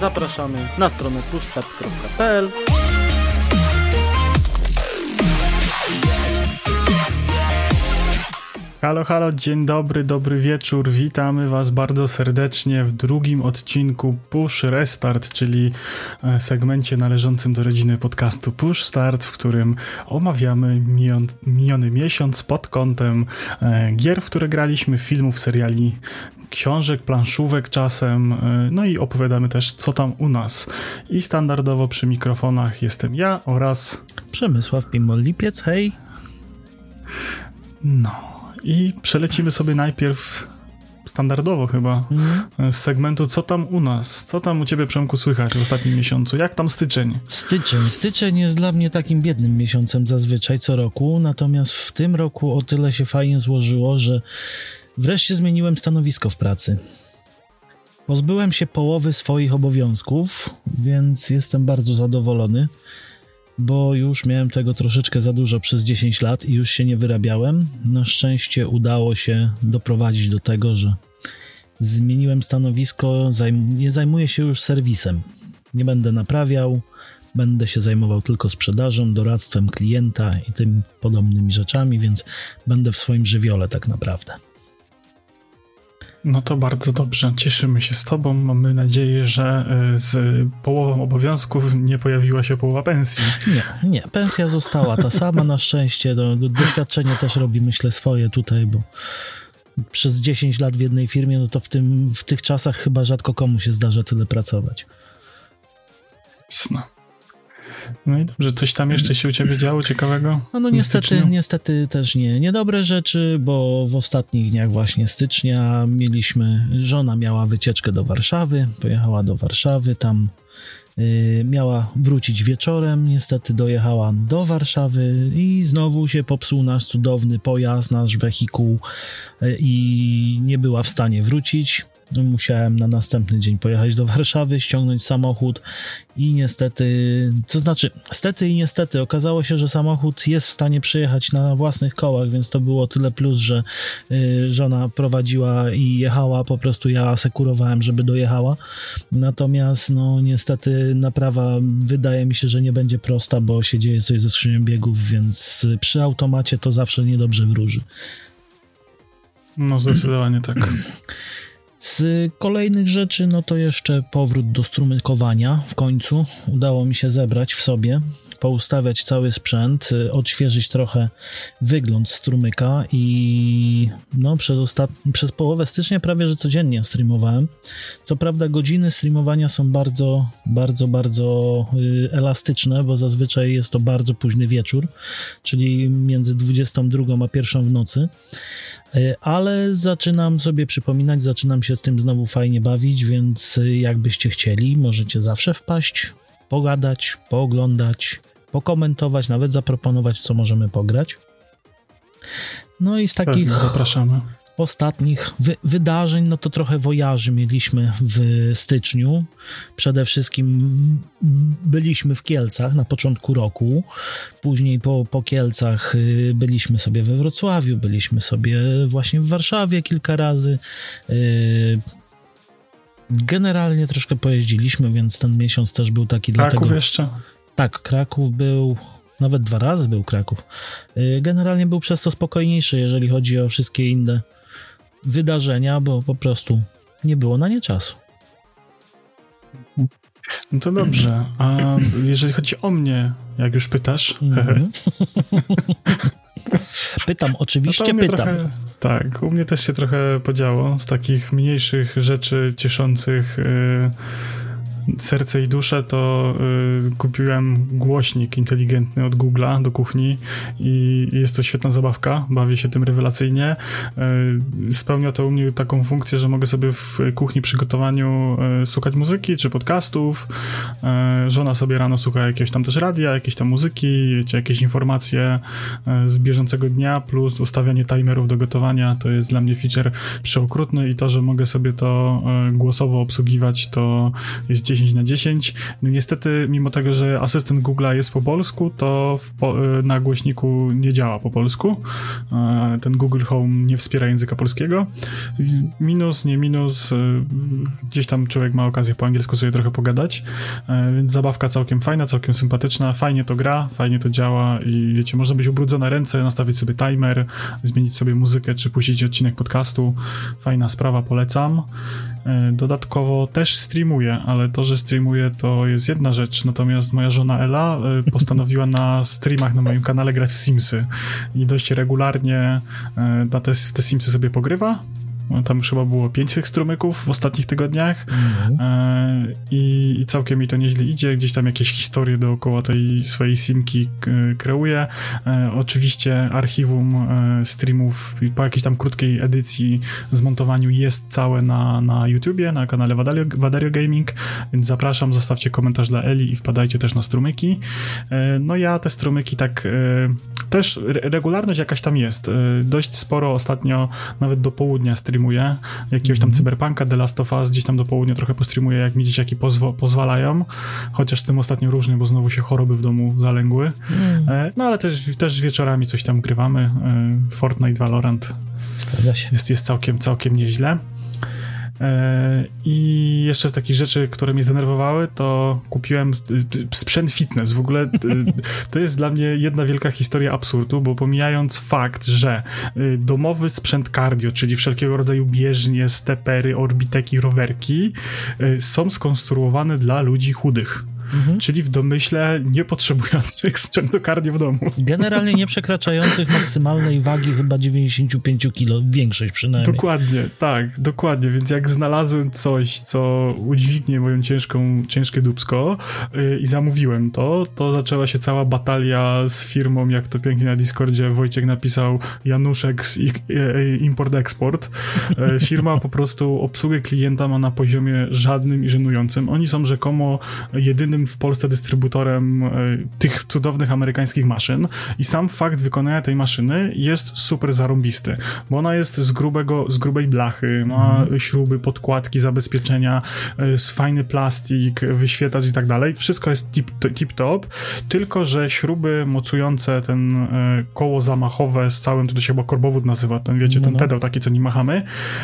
zapraszamy na stronę pushstart.pl Halo, halo, dzień dobry, dobry wieczór. Witamy Was bardzo serdecznie w drugim odcinku Push Restart, czyli e, segmencie należącym do rodziny podcastu Push Start, w którym omawiamy mion, miniony miesiąc pod kątem e, gier, w które graliśmy, filmów, seriali, książek, planszówek czasem, e, no i opowiadamy też, co tam u nas. I standardowo przy mikrofonach jestem ja oraz Przemysław Pimol-Lipiec, hej! No. I przelecimy sobie najpierw standardowo chyba mm. z segmentu Co tam u nas? Co tam u ciebie, Przemku, słychać w ostatnim miesiącu? Jak tam styczeń? Styczeń. Styczeń jest dla mnie takim biednym miesiącem zazwyczaj co roku, natomiast w tym roku o tyle się fajnie złożyło, że wreszcie zmieniłem stanowisko w pracy. Pozbyłem się połowy swoich obowiązków, więc jestem bardzo zadowolony bo już miałem tego troszeczkę za dużo przez 10 lat i już się nie wyrabiałem. Na szczęście udało się doprowadzić do tego, że zmieniłem stanowisko, zajm nie zajmuję się już serwisem. Nie będę naprawiał, będę się zajmował tylko sprzedażą, doradztwem klienta i tym podobnymi rzeczami, więc będę w swoim żywiole tak naprawdę. No to bardzo dobrze, cieszymy się z Tobą. Mamy nadzieję, że e, z połową obowiązków nie pojawiła się połowa pensji. Nie, nie, pensja została ta sama na szczęście. Do, do, doświadczenie też robi, myślę, swoje tutaj, bo przez 10 lat w jednej firmie, no to w, tym, w tych czasach chyba rzadko komu się zdarza tyle pracować. Jasne. No i dobrze, coś tam jeszcze się u ciebie działo ciekawego? No, no niestety, niestety też nie, niedobre rzeczy, bo w ostatnich dniach właśnie stycznia mieliśmy, żona miała wycieczkę do Warszawy, pojechała do Warszawy, tam y, miała wrócić wieczorem, niestety dojechała do Warszawy i znowu się popsuł nasz cudowny pojazd, nasz wehikuł y, i nie była w stanie wrócić. Musiałem na następny dzień pojechać do Warszawy, ściągnąć samochód i niestety, to znaczy, stety i niestety, okazało się, że samochód jest w stanie przyjechać na własnych kołach, więc to było tyle plus, że y, żona prowadziła i jechała, po prostu ja asekurowałem, żeby dojechała. Natomiast, no niestety, naprawa wydaje mi się, że nie będzie prosta, bo się dzieje coś ze skrzynią biegów, więc przy automacie to zawsze niedobrze wróży. No, zdecydowanie tak. Z kolejnych rzeczy, no to jeszcze powrót do strumykowania w końcu. Udało mi się zebrać w sobie, poustawiać cały sprzęt, y, odświeżyć trochę wygląd strumyka i no przez, ostat... przez połowę stycznia prawie, że codziennie streamowałem. Co prawda godziny streamowania są bardzo, bardzo, bardzo y, elastyczne, bo zazwyczaj jest to bardzo późny wieczór, czyli między 22 a 1 w nocy. E, ale zaczynam sobie przypominać, zaczynam się z tym znowu fajnie bawić, więc jakbyście chcieli, możecie zawsze wpaść, pogadać, pooglądać, pokomentować, nawet zaproponować, co możemy pograć. No i z takich. Pewnie, ostatnich wy wydarzeń, no to trochę wojaży mieliśmy w styczniu. Przede wszystkim byliśmy w Kielcach na początku roku, później po, po Kielcach y, byliśmy sobie we Wrocławiu, byliśmy sobie właśnie w Warszawie kilka razy. Y, generalnie troszkę pojeździliśmy, więc ten miesiąc też był taki Kraków dlatego... jeszcze? Tak, Kraków był, nawet dwa razy był Kraków. Y, generalnie był przez to spokojniejszy, jeżeli chodzi o wszystkie inne wydarzenia, bo po prostu nie było na nie czasu. No to dobrze. A jeżeli chodzi o mnie, jak już pytasz. Mm-hmm. pytam, oczywiście no pytam. Trochę, tak, u mnie też się trochę podziało z takich mniejszych rzeczy cieszących. Yy, serce i duszę, to y, kupiłem głośnik inteligentny od Google'a do kuchni i jest to świetna zabawka, bawię się tym rewelacyjnie. Y, spełnia to u mnie taką funkcję, że mogę sobie w kuchni przygotowaniu y, słuchać muzyki czy podcastów. Y, żona sobie rano słucha jakiegoś tam też radia, jakieś tam muzyki, wiecie, jakieś informacje y, z bieżącego dnia, plus ustawianie timerów do gotowania, to jest dla mnie feature przeokrutny i to, że mogę sobie to y, głosowo obsługiwać, to jest gdzieś 10 na 10. No niestety, mimo tego, że asystent Google'a jest po polsku, to po, e, na głośniku nie działa po polsku. E, ten Google Home nie wspiera języka polskiego. Minus, nie minus, gdzieś tam człowiek ma okazję po angielsku sobie trochę pogadać, więc zabawka całkiem fajna, całkiem sympatyczna, fajnie to gra, fajnie to działa i wiecie, można być ubrudzone ręce, nastawić sobie timer, zmienić sobie muzykę, czy puścić odcinek podcastu. Fajna sprawa, polecam. E, dodatkowo też streamuję, ale to, że streamuję to jest jedna rzecz, natomiast moja żona Ela e, postanowiła na streamach na moim kanale grać w Simsy. I dość regularnie e, na te, te Simsy sobie pogrywa, tam już chyba było pięć tych strumyków w ostatnich tygodniach mhm. e, i, i, całkiem mi to nieźle idzie. Gdzieś tam jakieś historie dookoła tej swojej simki kreuję. E, oczywiście archiwum e, streamów po jakiejś tam krótkiej edycji, zmontowaniu jest całe na, na YouTubie, na kanale Wadario, Wadario Gaming, więc zapraszam, zostawcie komentarz dla Eli i wpadajcie też na strumyki. E, no ja te strumyki tak e, też regularność jakaś tam jest. E, dość sporo ostatnio, nawet do południa streamuję streamuję, jakiegoś tam mhm. cyberpunka, The Last of Us, gdzieś tam do południa trochę postreamuję, jak mi dzieciaki pozwo- pozwalają, chociaż z tym ostatnio różnie, bo znowu się choroby w domu zalęgły. Mm. No ale też, też wieczorami coś tam grywamy. E, Fortnite, Valorant. Zgadza się. Jest, jest całkiem, całkiem nieźle. E, I jeszcze z takich rzeczy, które mnie zdenerwowały, to kupiłem sprzęt fitness. W ogóle to jest dla mnie jedna wielka historia absurdu, bo pomijając fakt, że y, domowy sprzęt cardio, czyli wszelkiego rodzaju bieżnie, stepery, orbiteki, rowerki, y, są skonstruowane dla ludzi chudych mhm. czyli w domyśle niepotrzebujących sprzętu cardio w domu. Generalnie nie przekraczających maksymalnej wagi chyba 95 kg, większość przynajmniej. Dokładnie, tak, dokładnie, więc jak znalazłem coś, co udźwignie moją ciężką, ciężkie dubsko yy, i zamówiłem to, to zaczęła się cała batalia z firmą, jak to pięknie na Discordzie Wojciech napisał, Januszek z Import-Export. Yy, firma po prostu obsługę klienta ma na poziomie żadnym i żenującym. Oni są rzekomo jedynym w Polsce dystrybutorem e, tych cudownych amerykańskich maszyn i sam fakt wykonania tej maszyny jest super zarąbisty, bo ona jest z grubego, z grubej blachy, ma mhm. śruby, podkładki, zabezpieczenia, jest fajny plastik, wyświetlacz i tak dalej. Wszystko jest tip, tip top, tylko że śruby mocujące ten e, koło zamachowe z całym, to się chyba korbowód nazywa, ten wiecie, no, ten no. pedał taki, co nie machamy.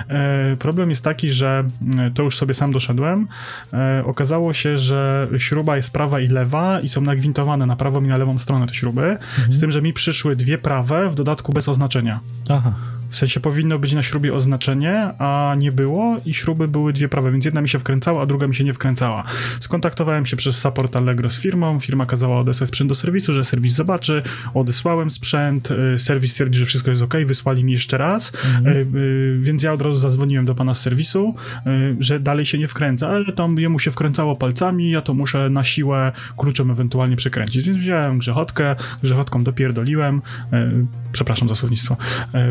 E, problem jest taki, że to już sobie sam doszedłem. Okazało się, że śruby śruba jest prawa i lewa i są nagwintowane na prawą i na lewą stronę te śruby, mhm. z tym, że mi przyszły dwie prawe, w dodatku bez oznaczenia. Aha. W sensie powinno być na śrubie oznaczenie, a nie było i śruby były dwie prawe, więc jedna mi się wkręcała, a druga mi się nie wkręcała. Skontaktowałem się przez support Allegro z firmą, firma kazała odesłać sprzęt do serwisu, że serwis zobaczy, odesłałem sprzęt, y, serwis stwierdził, że wszystko jest ok, wysłali mi jeszcze raz, mhm. więc ja od razu zadzwoniłem do pana z serwisu, że dalej się nie wkręca, ale tam jemu się wkręcało palcami, ja to muszę na siłę kluczem ewentualnie przekręcić, więc wziąłem grzechotkę, grzechotką dopierdoliłem, przepraszam za słownictwo,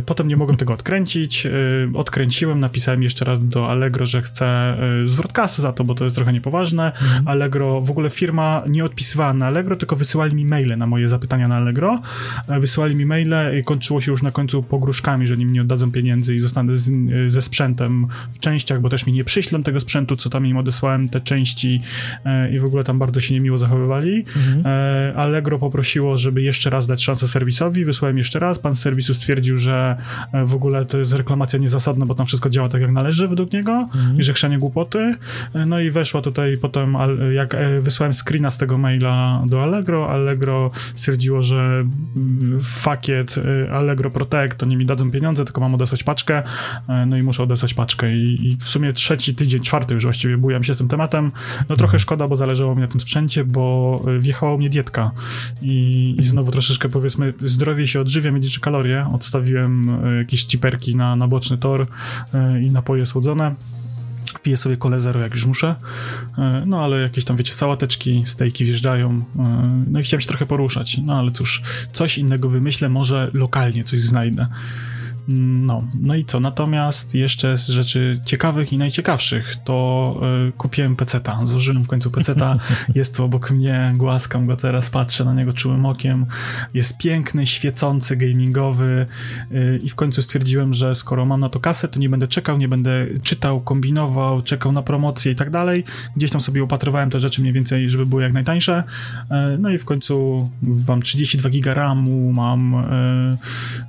potem nie mogłem mogłem tego odkręcić. Y, odkręciłem, napisałem jeszcze raz do Allegro, że chcę y, zwrot kasy za to, bo to jest trochę niepoważne. Mhm. Allegro, w ogóle firma nie odpisywała na Allegro, tylko wysyłali mi maile na moje zapytania na Allegro. E, wysyłali mi maile i kończyło się już na końcu pogróżkami, że im nie oddadzą pieniędzy i zostanę z, y, ze sprzętem w częściach, bo też mi nie przyślą tego sprzętu, co tam im odesłałem, te części i w ogóle tam bardzo się niemiło zachowywali. Mhm. Allegro poprosiło, żeby jeszcze raz dać szansę serwisowi, wysłałem jeszcze raz, pan z serwisu stwierdził, że w ogóle to jest reklamacja niezasadna, bo tam wszystko działa tak jak należy według niego mhm. i że chrzanie głupoty. No i weszła tutaj potem, jak e, wysłałem screena z tego maila do Allegro, Allegro stwierdziło, że fakiet e, Allegro Protect, to nie mi dadzą pieniądze, tylko mam odesłać paczkę, e, no i muszę odesłać paczkę. I, i w sumie trzeci tydzień, czwarty już właściwie bujam się z tym tematem. No trochę szkoda, bo zależało mi na tym sprzęcie, bo wjechała mnie dietka. I, i znowu troszeczkę powiedzmy zdrowie się odżywia, liczy kalorie, odstawiłem jakieś ciperki na, na boczny tor e, i napoje słodzone piję sobie kole zero, jak już muszę. E, no ale jakieś tam, wiecie, sałateczki, stejki wjeżdżają. E, no i chciałem się trochę poruszać. No ale cóż, coś innego wymyślę, może lokalnie coś znajdę. No, no i co? Natomiast jeszcze z rzeczy ciekawych i najciekawszych to y, kupiłem peceta. Złożyłem w końcu peceta. Jest tu obok mnie, głaskam go teraz, patrzę na niego czułym okiem. Jest piękny, świecący, gamingowy y, i w końcu stwierdziłem, że skoro mam na to kasę, to nie będę czekał, nie będę czytał, kombinował, czekał na promocję i tak dalej. Gdzieś tam sobie opatrywałem te rzeczy mniej więcej, żeby były jak najtańsze. Y, no i w końcu mam 32 giga RAMu, mam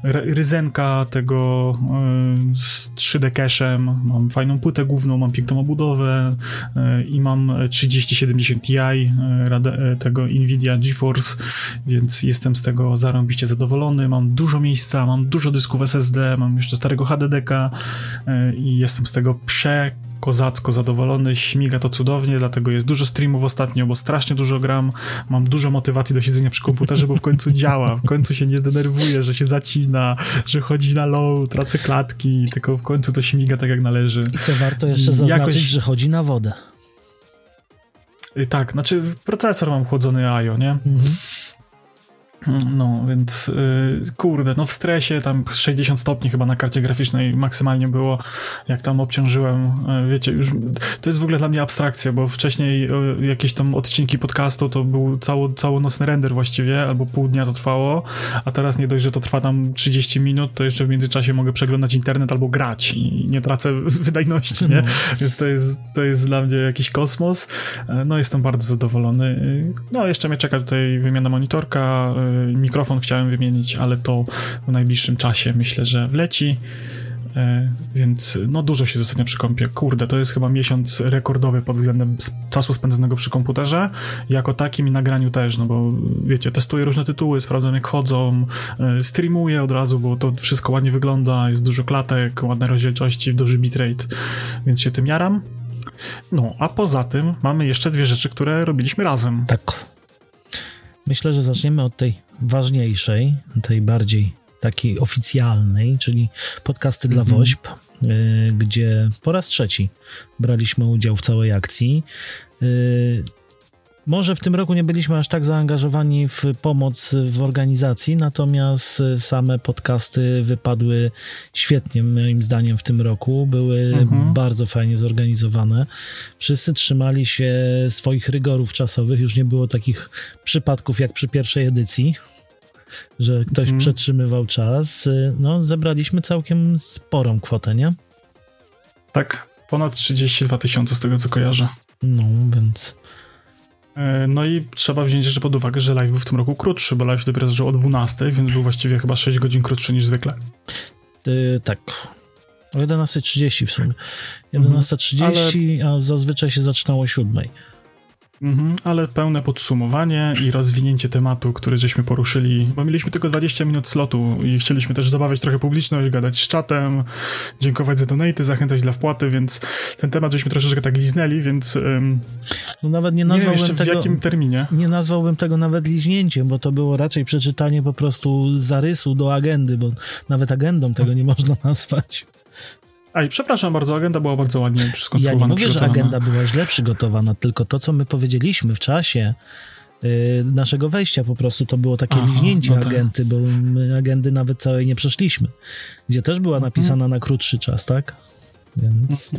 ryzenka tego z 3D cache'em, mam fajną płytę główną, mam piękną obudowę i mam 3070 Ti tego Nvidia GeForce, więc jestem z tego zarąbiście zadowolony. Mam dużo miejsca, mam dużo dysków SSD, mam jeszcze starego HDD-ka i jestem z tego prze kozacko zadowolony, śmiga to cudownie, dlatego jest dużo streamów ostatnio, bo strasznie dużo gram, mam dużo motywacji do siedzenia przy komputerze, bo w końcu działa, w końcu się nie denerwuję, że się zacina, że chodzi na low, tracę klatki, tylko w końcu to śmiga tak jak należy. I co warto jeszcze zaznaczyć, Jakoś... że chodzi na wodę. Y, tak, znaczy procesor mam chłodzony IO, nie? Mhm. No, więc yy, kurde, no w stresie tam 60 stopni chyba na karcie graficznej maksymalnie było, jak tam obciążyłem, yy, wiecie, już to jest w ogóle dla mnie abstrakcja, bo wcześniej yy, jakieś tam odcinki podcastu to był cało, całonocny render właściwie, albo pół dnia to trwało, a teraz nie dość, że to trwa tam 30 minut, to jeszcze w międzyczasie mogę przeglądać internet albo grać i nie tracę wydajności, nie? No. Więc to jest, to jest dla mnie jakiś kosmos. E, no, jestem bardzo zadowolony. Y, no, jeszcze mnie czeka tutaj wymiana monitorka, y, mikrofon chciałem wymienić, ale to w najbliższym czasie myślę, że wleci. E, więc no dużo się ostatnio przy kąpie. Kurde, to jest chyba miesiąc rekordowy pod względem czasu spędzonego przy komputerze. Jako takim i nagraniu też, no bo wiecie, testuję różne tytuły, sprawdzam jak chodzą, e, streamuję od razu, bo to wszystko ładnie wygląda, jest dużo klatek, ładne rozdzielczości, duży bitrate, więc się tym jaram. No, a poza tym mamy jeszcze dwie rzeczy, które robiliśmy razem. Tak. Myślę, że zaczniemy od tej ważniejszej, tej bardziej takiej oficjalnej, czyli podcasty dla mm -hmm. WOŚP, y, gdzie po raz trzeci braliśmy udział w całej akcji. Może w tym roku nie byliśmy aż tak zaangażowani w pomoc w organizacji, natomiast same podcasty wypadły świetnie, moim zdaniem, w tym roku. Były mhm. bardzo fajnie zorganizowane. Wszyscy trzymali się swoich rygorów czasowych. Już nie było takich przypadków jak przy pierwszej edycji, że ktoś mhm. przetrzymywał czas. No, zebraliśmy całkiem sporą kwotę, nie? Tak, ponad 32 tysiące z tego co kojarzę. No, więc no i trzeba wziąć jeszcze pod uwagę, że live był w tym roku krótszy, bo live dopiero zaczął o 12, więc był właściwie chyba 6 godzin krótszy niż zwykle. Yy, tak. O 11.30 w sumie. 11.30, mhm, ale... a zazwyczaj się zaczynało o 7. Mhm, ale pełne podsumowanie i rozwinięcie tematu, który żeśmy poruszyli, bo mieliśmy tylko 20 minut slotu i chcieliśmy też zabawiać trochę publiczność, gadać z czatem, dziękować za donaty, zachęcać dla wpłaty, więc ten temat żeśmy troszeczkę tak liznęli, więc um, no nawet nie nazwałbym nie wiem tego, w jakim terminie. Nie nazwałbym tego nawet liźnięciem, bo to było raczej przeczytanie po prostu zarysu do agendy, bo nawet agendą tego nie można nazwać. Aj, przepraszam bardzo, agenda była bardzo ładnie skonstruowana. Ja nie mówię, że agenda była źle przygotowana, tylko to, co my powiedzieliśmy w czasie yy, naszego wejścia po prostu, to było takie Aha, liźnięcie no tak. agenty, bo my agendy nawet całej nie przeszliśmy, gdzie też była mhm. napisana na krótszy czas, tak? Więc...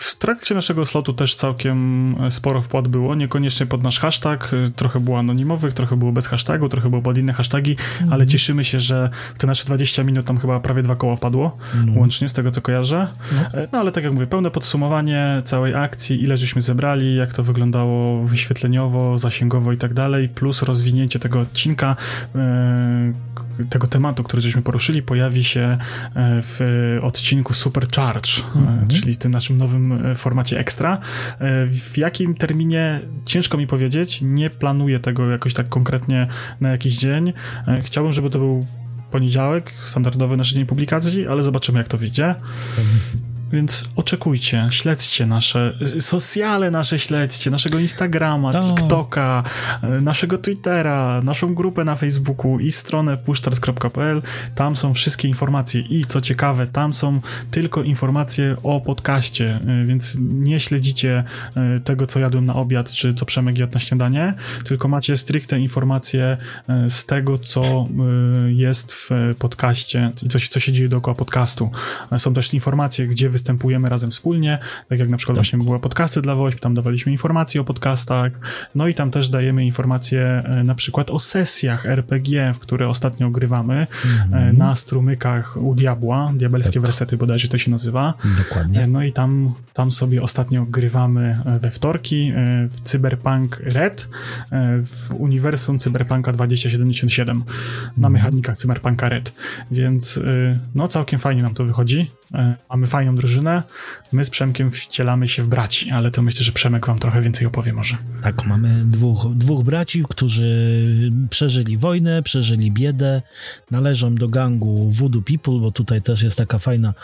W trakcie naszego slotu też całkiem e, sporo wpłat było, niekoniecznie pod nasz hashtag, e, trochę było anonimowych, trochę było bez hashtagu, trochę było pod inne hashtagi, mm. ale cieszymy się, że te nasze 20 minut tam chyba prawie dwa koła wpadło, mm. łącznie z tego co kojarzę. No. no ale tak jak mówię, pełne podsumowanie całej akcji, ile żeśmy zebrali, jak to wyglądało wyświetleniowo, zasięgowo i tak dalej, plus rozwinięcie tego odcinka, tego tematu, który żeśmy poruszyli, pojawi się w odcinku Supercharge, mm. czyli tym naszym nowym E, formacie ekstra. E, w jakim terminie ciężko mi powiedzieć, nie planuję tego jakoś tak konkretnie na jakiś dzień. E, chciałbym, żeby to był poniedziałek, standardowy nasz dzień publikacji, ale zobaczymy jak to wyjdzie. Więc oczekujcie, śledźcie nasze socjale, nasze śledźcie, naszego Instagrama, Tak. TikToka, e, naszego Twittera, naszą grupę na Facebooku i stronę pushstart.pl. Tam są wszystkie informacje i co ciekawe, tam są tylko informacje o podcaście, e, więc nie śledzicie tego, co jadłem na obiad, czy co Przemek jadł na śniadanie, tylko macie stricte informacje z tego, co jest w podcaście i coś, co się dzieje dookoła podcastu. Są też informacje, gdzie występujemy razem wspólnie, tak jak na przykład właśnie były podcasty dla WOŚP, tam dawaliśmy informacje o podcastach, no i tam też dajemy informacje e, na przykład o sesjach RPG, w które ostatnio grywamy e, na strumykach u Diabła, diabelskie wersety bodajże to się nazywa. Dokładnie. E, No i tam, tam sobie ostatnio grywamy we wtorki w Cyberpunk Red w uniwersum Cyberpunka 2077 na mechanikach Cyberpunka Red. Więc no całkiem fajnie nam to wychodzi. E, Mamy fajną drużynę. My z Przemkiem wcielamy się w braci, ale to myślę, że Przemek wam trochę więcej opowie może. Tak, mamy dwóch, dwóch braci, którzy przeżyli wojnę, przeżyli biedę, należą do gangu Voodoo People, bo tutaj też jest taka fajna,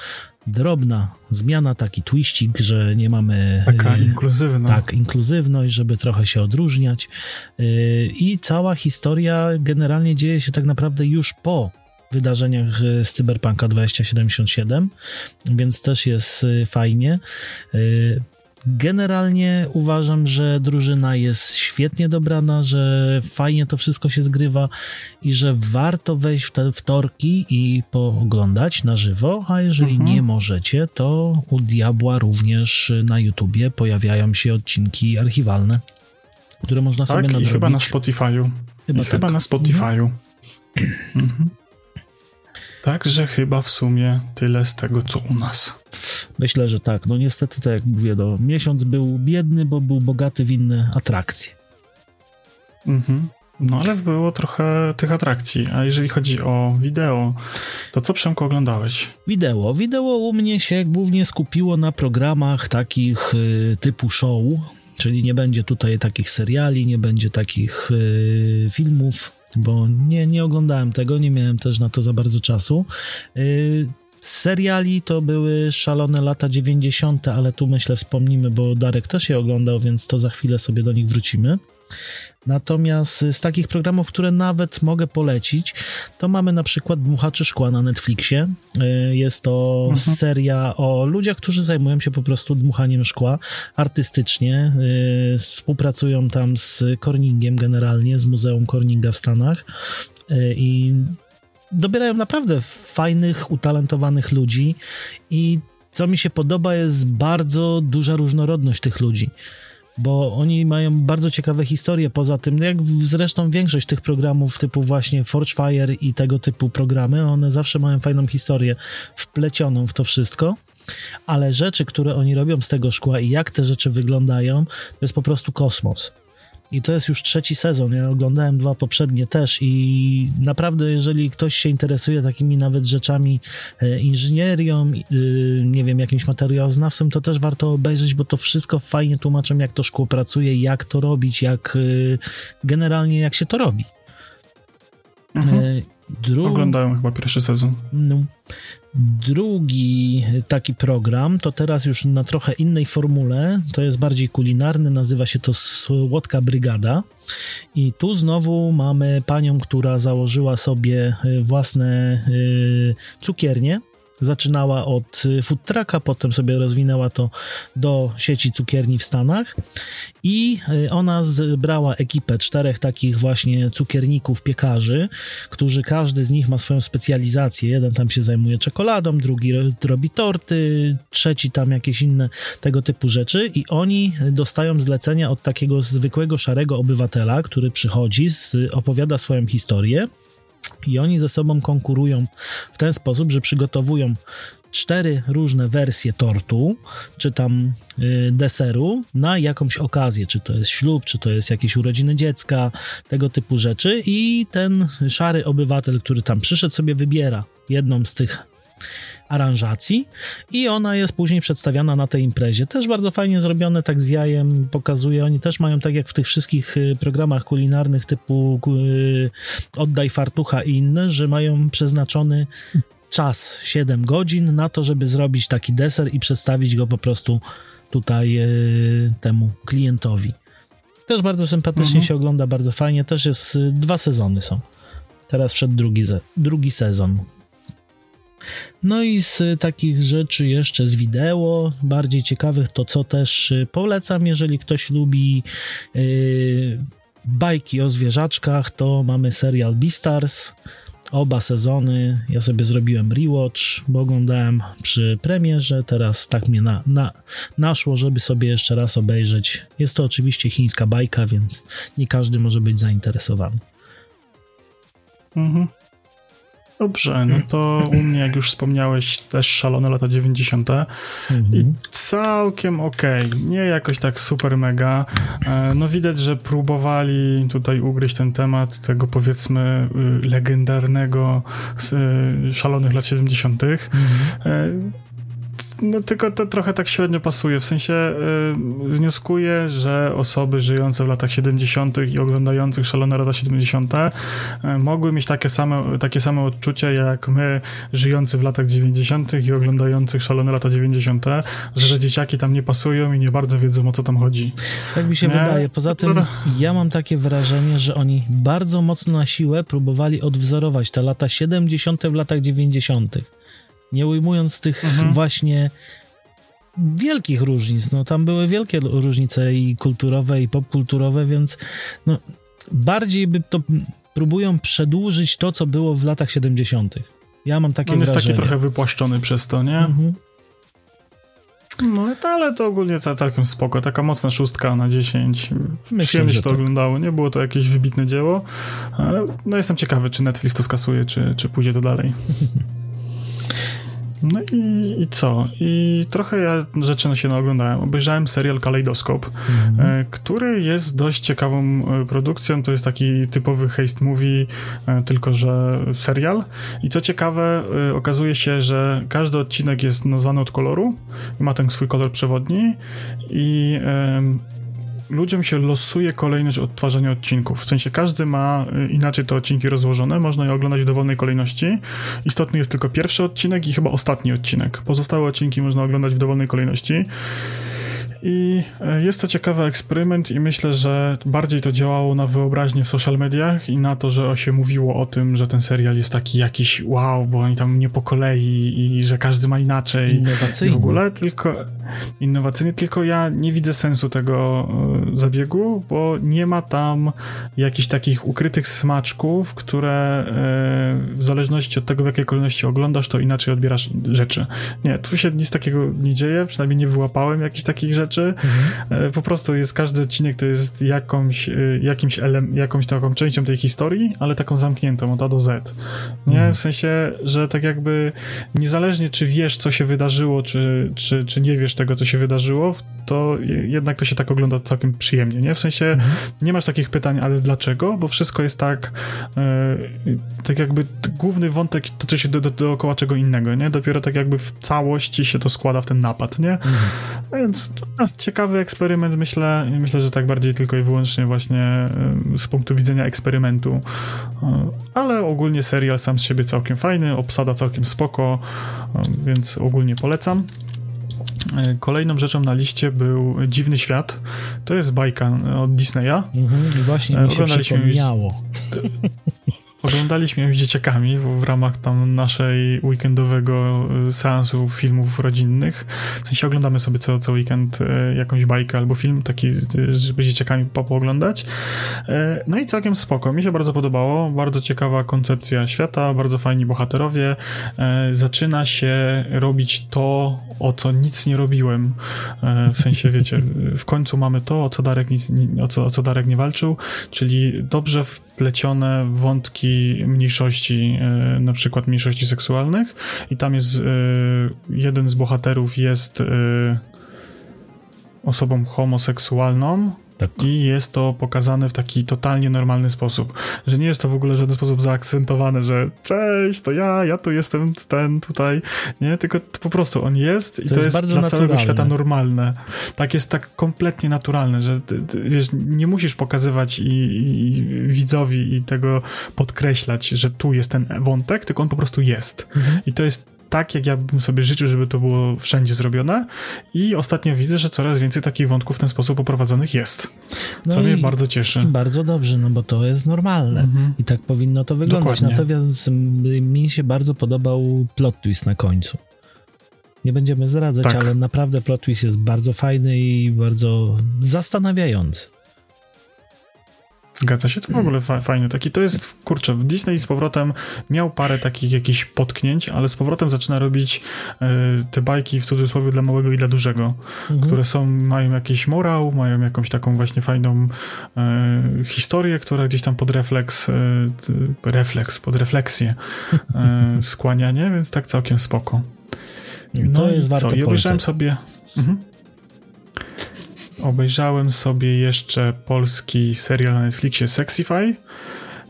drobna zmiana, taki twiścik, że nie mamy... Taka e, inkluzywna. Tak, inkluzywność, żeby trochę się odróżniać. Yy, I cała historia generalnie dzieje się tak naprawdę już po wydarzeniach y, z Cyberpunka 2077, więc też jest y, fajnie. Y, Generalnie uważam, że drużyna jest świetnie dobrana, że fajnie to wszystko się zgrywa i że warto wejść w te wtorki i pooglądać na żywo, a jeżeli Mhm. nie możecie, to u Diabła również na YouTubie pojawiają się odcinki archiwalne, które można sobie Tak, i nadrobić. chyba na Spotify'u. Chyba I chyba tak. na Spotify'u. Mhm. Także chyba w sumie tyle z tego, co u nas. Myślę, że tak. No niestety, tak jak mówię, no, miesiąc był biedny, bo był bogaty w inne atrakcje. Mhm. No ale było trochę tych atrakcji. A jeżeli chodzi o wideo, to co Przemku oglądałeś? Wideo. Wideo u mnie się głównie skupiło na programach takich y, typu show, czyli nie będzie tutaj takich seriali, nie będzie takich y, filmów, bo nie, nie oglądałem tego, nie miałem też na to za bardzo czasu. Y, z seriali to były szalone lata 90., ale tu myślę wspomnimy, bo Darek też je oglądał, więc to za chwilę sobie do nich wrócimy. Natomiast z takich programów, które nawet mogę polecić, to mamy na przykład Dmuchaczy Szkła na Netflixie. Y, Jest to Mhm. seria o ludziach, którzy zajmują się po prostu dmuchaniem szkła artystycznie. Y, Współpracują tam z Corningiem generalnie, z Muzeum Corninga w Stanach Y, i dobierają naprawdę fajnych, utalentowanych ludzi i co mi się podoba jest bardzo duża różnorodność tych ludzi bo oni mają bardzo ciekawe historie. Poza tym, jak w- zresztą większość tych programów typu właśnie Forge Fire i tego typu programy, one zawsze mają fajną historię wplecioną w to wszystko. Ale rzeczy, które oni robią z tego szkła i jak te rzeczy wyglądają, to jest po prostu kosmos. I to jest już trzeci sezon. Ja oglądałem dwa poprzednie też i naprawdę, jeżeli ktoś się interesuje takimi nawet rzeczami, e, inżynierią, y, nie wiem, jakimś materiałoznawcą, to też warto obejrzeć, bo to wszystko fajnie tłumaczą, jak to szkło pracuje, jak to robić, jak y, generalnie jak się to robi. Mhm. E, Dru... Oglądałem chyba pierwszy sezon. No. Drugi taki program to teraz już na trochę innej formule, to jest bardziej kulinarny, nazywa się to Słodka Brygada. I tu znowu mamy panią, która założyła sobie własne y, cukiernie. Zaczynała od y, food trucka, potem sobie rozwinęła to do sieci cukierni w Stanach i y, ona zebrała ekipę czterech takich właśnie cukierników, piekarzy, którzy każdy z nich ma swoją specjalizację. Jeden tam się zajmuje czekoladą, drugi ro- robi torty, trzeci tam jakieś inne tego typu rzeczy i oni dostają zlecenia od takiego zwykłego szarego obywatela, który przychodzi, z, opowiada swoją historię i oni ze sobą konkurują w ten sposób, że przygotowują cztery różne wersje tortu, czy tam y, deseru na jakąś okazję, czy to jest ślub, czy to jest jakieś urodziny dziecka, tego typu rzeczy. I ten szary obywatel, który tam przyszedł sobie wybiera jedną z tych aranżacji i ona jest później przedstawiana na tej imprezie. Też bardzo fajnie zrobione, tak z jajem pokazuje. Oni też mają, tak jak w tych wszystkich y, programach kulinarnych typu y, Oddaj Fartucha i inne, że mają przeznaczony czas 7 godzin na to, żeby zrobić taki deser i przedstawić go po prostu tutaj y, temu klientowi. Też bardzo sympatycznie mhm. się ogląda, bardzo fajnie. Też jest, dwa sezony są. Teraz wszedł drugi, drugi sezon. No i z takich rzeczy jeszcze z wideo, bardziej ciekawych, to co też y, polecam, jeżeli ktoś lubi yy, bajki o zwierzaczkach, to mamy serial Beastars, oba sezony. Ja sobie zrobiłem rewatch, bo oglądałem przy premierze, teraz tak mnie na, na, naszło, żeby sobie jeszcze raz obejrzeć. Jest to oczywiście chińska bajka, więc nie każdy może być zainteresowany. Mhm. Dobrze, no to u mnie, jak już wspomniałeś, też szalone lata 90. Mhm. i całkiem okej. Okay. Nie jakoś tak super mega. E, no widać, że próbowali tutaj ugryźć ten temat tego powiedzmy y, legendarnego y, szalonych lat 70. Mhm. No tylko to trochę tak średnio pasuje, w sensie yy, wnioskuję, że osoby żyjące w latach 70. i oglądających szalone lata 70. Yy, mogły mieć takie same, takie same odczucia jak my żyjący w latach 90. i oglądających szalone lata 90., że, że dzieciaki tam nie pasują i nie bardzo wiedzą o co tam chodzi. Tak mi się nie? wydaje. Poza tym ja mam takie wrażenie, że oni bardzo mocno na siłę próbowali odwzorować te lata 70. w latach 90 nie ujmując tych mhm. właśnie wielkich różnic. No, tam były wielkie różnice i kulturowe, i popkulturowe, więc no, bardziej by to próbują przedłużyć to, co było w latach 70. Ja mam takie On wrażenie. jest taki trochę wypłaszczony przez to, nie? Mhm. No, ale to ogólnie całkiem spoko. Taka mocna szóstka na 10. Myślę, Przyjemnie się to tak. oglądało. Nie było to jakieś wybitne dzieło. Ale no jestem ciekawy, czy Netflix to skasuje, czy, czy pójdzie to dalej. No i, i, co? I trochę ja rzeczy się naoglądałem. Obejrzałem serial Kaleidoskop, mhm. który jest dość ciekawą e, produkcją. To jest taki typowy heist movie, e, tylko że serial. I co ciekawe, e, okazuje się, że każdy odcinek jest nazwany od koloru ma ten swój kolor przewodni i ludziom się losuje kolejność odtwarzania odcinków. W sensie każdy ma y, inaczej te odcinki rozłożone, można je oglądać w dowolnej kolejności. Istotny jest tylko pierwszy odcinek i chyba ostatni odcinek. Pozostałe odcinki można oglądać w dowolnej kolejności. I e, jest to ciekawy eksperyment i myślę, że bardziej to działało na wyobraźnię w social mediach i na to, że się mówiło o tym, że ten serial jest taki jakiś wow, bo oni tam nie po kolei i że każdy ma inaczej. Innowacyjny. W ogóle, tylko innowacyjny, tylko ja nie widzę sensu tego e, zabiegu, bo nie ma tam jakichś takich ukrytych smaczków, które e, w zależności od tego, w jakiej kolejności oglądasz, to inaczej odbierasz rzeczy. Nie, tu się nic takiego nie dzieje, przynajmniej nie wyłapałem jakichś takich rzeczy, rzeczy. Mhm. Po prostu jest każdy odcinek to jest jakąś, e, jakimś ele- jakąś taką częścią tej historii, ale taką zamkniętą od A do Z. Nie? Mhm. W sensie, że tak jakby niezależnie czy wiesz, co się wydarzyło, czy, czy, czy nie wiesz tego, co się wydarzyło, to jednak to się tak ogląda całkiem przyjemnie, nie? W sensie mhm. nie masz takich pytań, ale dlaczego? Bo wszystko jest tak e, tak jakby główny wątek toczy się do, do, dookoła czego innego, nie? Dopiero tak jakby w całości się to składa w ten napad, nie? Mhm. Więc no, ciekawy eksperyment, myślę, myślę, że tak bardziej tylko i wyłącznie właśnie e, z punktu widzenia eksperymentu. E, ale ogólnie serial sam z siebie całkiem fajny, obsada całkiem spoko, więc ogólnie polecam. E, kolejną rzeczą na liście był Dziwny Świat. To jest bajka od Disneya. Mhm, właśnie mi się przypomniało. Oglądaliśmy ją z dzieciakami w, ramach tam naszej weekendowego y, seansu filmów rodzinnych. W sensie oglądamy sobie co, co weekend y, jakąś bajkę albo film taki, y, żeby z dzieciakami pooglądać. No i całkiem spoko. Mi się bardzo podobało. Bardzo ciekawa koncepcja świata, bardzo fajni bohaterowie. Zaczyna się robić to, o co nic nie robiłem. W sensie, wiecie, w końcu mamy to, o co Darek, nic, o co, o co Darek nie walczył, czyli dobrze wplecione wątki mniejszości, e, na przykład mniejszości seksualnych i tam jest e, jeden z bohaterów jest e, osobą homoseksualną Tak. I jest to pokazane w taki totalnie normalny sposób. Że nie jest to w ogóle w żaden sposób zaakcentowane, że cześć, to ja, ja tu jestem, ten tutaj. Nie, tylko po prostu on jest i to, to jest, jest dla naturalne. całego świata normalne. Tak jest tak kompletnie naturalne, że ty, ty, wiesz, nie musisz pokazywać i, i, widzowi i tego podkreślać, że tu jest ten wątek, tylko on po prostu jest. Mhm. I to jest tak, jak ja bym sobie życzył, żeby to było wszędzie zrobione i ostatnio widzę, że coraz więcej takich wątków w ten sposób oprowadzonych jest, no co mnie bardzo cieszy. I bardzo dobrze, no bo to jest normalne mhm. i tak powinno to wyglądać. Dokładnie. Natomiast mi się bardzo podobał plot twist na końcu. Nie będziemy zdradzać, tak. ale naprawdę plot twist jest bardzo fajny i bardzo zastanawiający. Zgadza się, to w ogóle fa fajne. Taki to jest, kurczę, Disney z powrotem miał parę takich jakichś potknięć, ale z powrotem zaczyna robić e, te bajki w cudzysłowie dla małego i dla dużego, mhm. które są, mają jakiś morał, mają jakąś taką właśnie fajną e, historię, która gdzieś tam pod refleks, e, refleks, pod refleksję skłania, nie? Więc tak całkiem spoko. No to jest i co? I obejrzałem sobie... Mhm. Obejrzałem sobie jeszcze polski serial na Netflixie Sexify.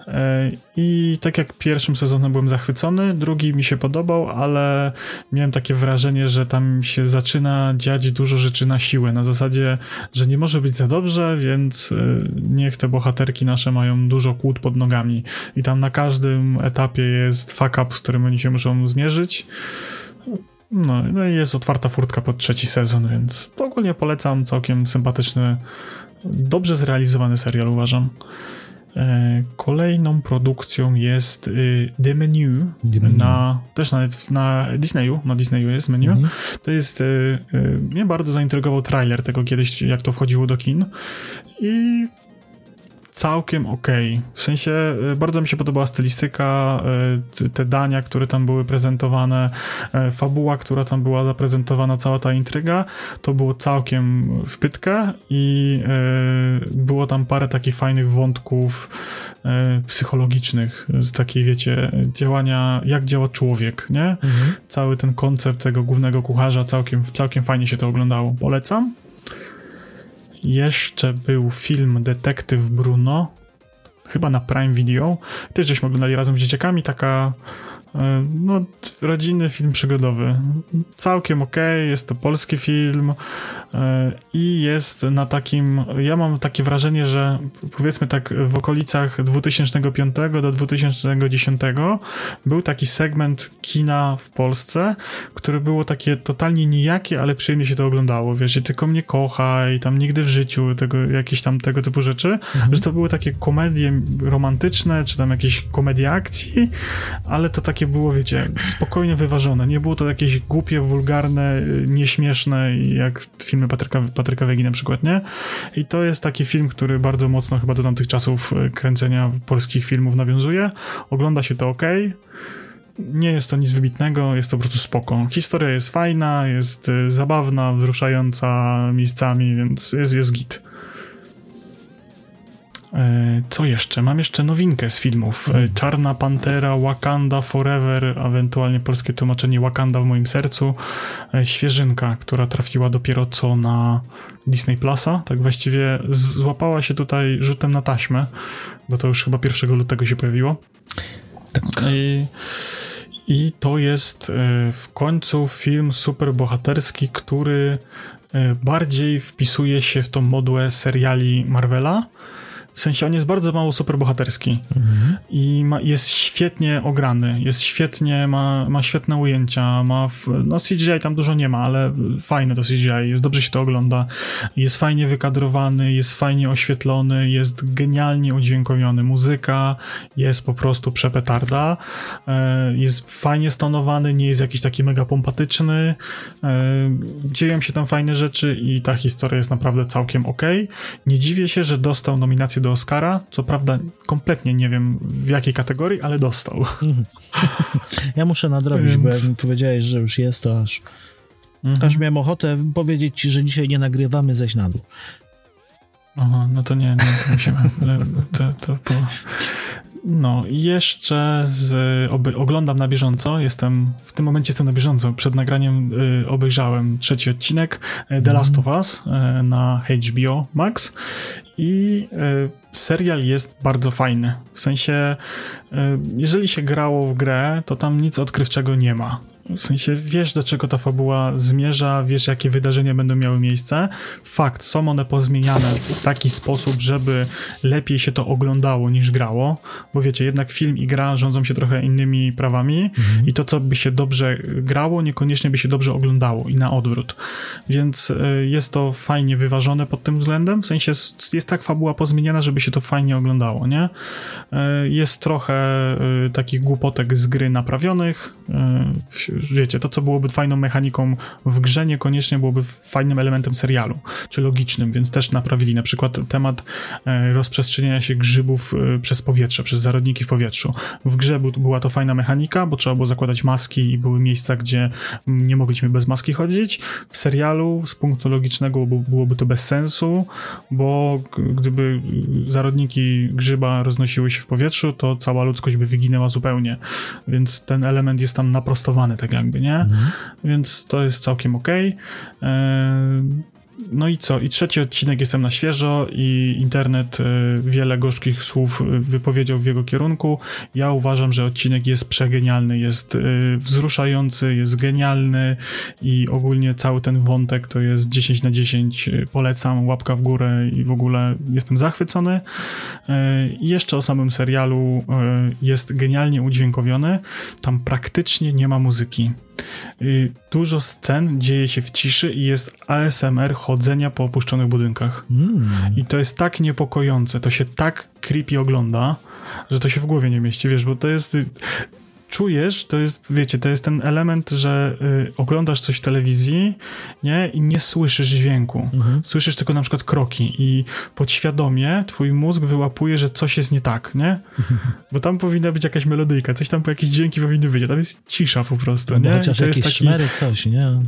E, I tak jak pierwszym sezonem byłem zachwycony, drugi mi się podobał, ale miałem takie wrażenie, że tam się zaczyna dziać dużo rzeczy na siłę. Na zasadzie, że nie może być za dobrze, więc e, niech te bohaterki nasze mają dużo kłód pod nogami. I tam na każdym etapie jest fuck up, z którym oni się muszą zmierzyć. No, no i jest otwarta furtka pod trzeci sezon, więc ogólnie polecam. Całkiem sympatyczny, dobrze zrealizowany serial, uważam. E, kolejną produkcją jest y, The Menu, The Menu. Na, też na, na Disneyu, na Disneyu jest menu. Mhm. To jest, y, y, mnie bardzo zaintrygował trailer tego kiedyś, jak to wchodziło do kin i całkiem okej. Okay. W sensie y, bardzo mi się podobała stylistyka, y, te dania, które tam były prezentowane, y, fabuła, która tam była zaprezentowana, cała ta intryga, to było całkiem w pytkę i było tam parę takich fajnych wątków psychologicznych, z takiej, wiecie, działania, jak działa człowiek, nie? Mhm. Cały ten koncept tego głównego kucharza, całkiem, całkiem fajnie się to oglądało. Polecam. Jeszcze był film Detektyw Bruno, chyba na Prime Video. Też żeśmy oglądali razem z dzieciakami, taka E, no, rodzinny film przygodowy. Całkiem ok, jest to polski film i jest na takim. Ja mam takie wrażenie, że powiedzmy tak w okolicach 2005 do 2010 był taki segment kina w Polsce, który było takie totalnie nijakie, ale przyjemnie się to oglądało. Wiesz, i tylko mnie kocha i tam nigdy w życiu tego, jakieś tam tego typu rzeczy, mhm. że to były takie komedie romantyczne, czy tam jakieś komedie akcji, ale to takie było, wiecie, spokojnie wyważone. Nie było to jakieś głupie, wulgarne, nieśmieszne, jak filmy Patryka, Patryka Wegi na przykład, nie? I to jest taki film, który bardzo mocno chyba do tamtych czasów e, kręcenia polskich filmów nawiązuje. Ogląda się to ok. Nie jest to nic wybitnego, jest to po prostu spoko. Historia jest fajna, jest e, zabawna, wzruszająca miejscami, więc jest, jest git. E, co jeszcze? Mam jeszcze nowinkę z filmów. E, Czarna Pantera, Wakanda Forever, ewentualnie polskie tłumaczenie Wakanda w moim sercu. E, świeżynka, która trafiła dopiero co na Disney Plusa. Tak właściwie złapała się tutaj rzutem na taśmę, bo to już chyba 1 lutego się pojawiło. Tak. I, i to jest w końcu film superbohaterski, który bardziej wpisuje się w tą modłę seriali Marvela w sensie on jest bardzo mało superbohaterski mhm. i ma, jest świetnie ograny, jest świetnie, ma, ma świetne ujęcia, ma, w, no CGI tam dużo nie ma, ale fajne to CGI, jest dobrze się to ogląda, jest fajnie wykadrowany, jest fajnie oświetlony, jest genialnie udźwiękowiony, muzyka jest po prostu przepetarda, e, jest fajnie stonowany, nie jest jakiś taki mega pompatyczny, e, dzieją się tam fajne rzeczy i ta historia jest naprawdę całkiem ok. Nie dziwię się, że dostał nominację do Oscara. Co prawda, kompletnie nie wiem w jakiej kategorii, ale dostał. Ja muszę nadrobić, Więc... bo jak mi powiedziałeś, że już jest, to aż, mhm. aż miałem ochotę powiedzieć ci, że dzisiaj nie nagrywamy, ześ na dół. Aha, no to nie, nie to musimy. To, to, No, i jeszcze z, oby, oglądam na bieżąco. Jestem, w tym momencie jestem na bieżąco. Przed nagraniem y, obejrzałem trzeci odcinek y, The Last of Us y, na HBO Max i y, serial jest bardzo fajny. W sensie, y, jeżeli się grało w grę, to tam nic odkrywczego nie ma. W sensie wiesz, do czego ta fabuła zmierza, wiesz, jakie wydarzenia będą miały miejsce. Fakt, są one pozmieniane w taki sposób, żeby lepiej się to oglądało niż grało, bo wiecie, jednak film i gra rządzą się trochę innymi prawami mhm. i to, co by się dobrze grało, niekoniecznie by się dobrze oglądało i na odwrót. Więc y, jest to fajnie wyważone pod tym względem, w sensie jest tak fabuła pozmieniana, żeby się to fajnie oglądało, nie? Y, jest trochę y, takich głupotek z gry naprawionych, wiecie, to co byłoby fajną mechaniką w grze, niekoniecznie byłoby fajnym elementem serialu, czy logicznym, więc też naprawili na przykład temat e, rozprzestrzeniania się grzybów e, przez powietrze, przez zarodniki w powietrzu. W grze była to fajna mechanika, bo trzeba było zakładać maski i były miejsca, gdzie nie mogliśmy bez maski chodzić. W serialu z punktu logicznego byłoby to bez sensu, bo gdyby zarodniki grzyba roznosiły się w powietrzu, to cała ludzkość by wyginęła zupełnie. Więc ten element jest tam naprostowany, tak jakby, nie? Mhm. Więc to jest całkiem okej. Okay. E, no i co? I trzeci odcinek jestem na świeżo i internet y, wiele gorzkich słów y, wypowiedział w jego kierunku. Ja uważam, że odcinek jest przegenialny, jest y, wzruszający, jest genialny i ogólnie cały ten wątek to jest 10 na 10. Polecam, łapka w górę i w ogóle jestem zachwycony. Jeszcze o samym serialu jest genialnie udźwiękowiony. Tam praktycznie nie ma muzyki. Y, dużo scen dzieje się w ciszy i jest ASMR chodzenia po opuszczonych budynkach. Mm. I to jest tak niepokojące, to się tak creepy ogląda, że to się w głowie nie mieści, wiesz, bo to jest czujesz, to jest, wiecie, to jest ten element, że y, oglądasz coś w telewizji, nie, i nie słyszysz dźwięku. Mhm. Słyszysz tylko na przykład kroki i podświadomie twój mózg wyłapuje, że coś jest nie tak, nie? Bo tam powinna być jakaś melodyjka, coś tam, po jakieś dźwięki powinny być, a tam jest cisza po prostu, no, nie? Chociaż jakieś taki... szmery, coś, nie?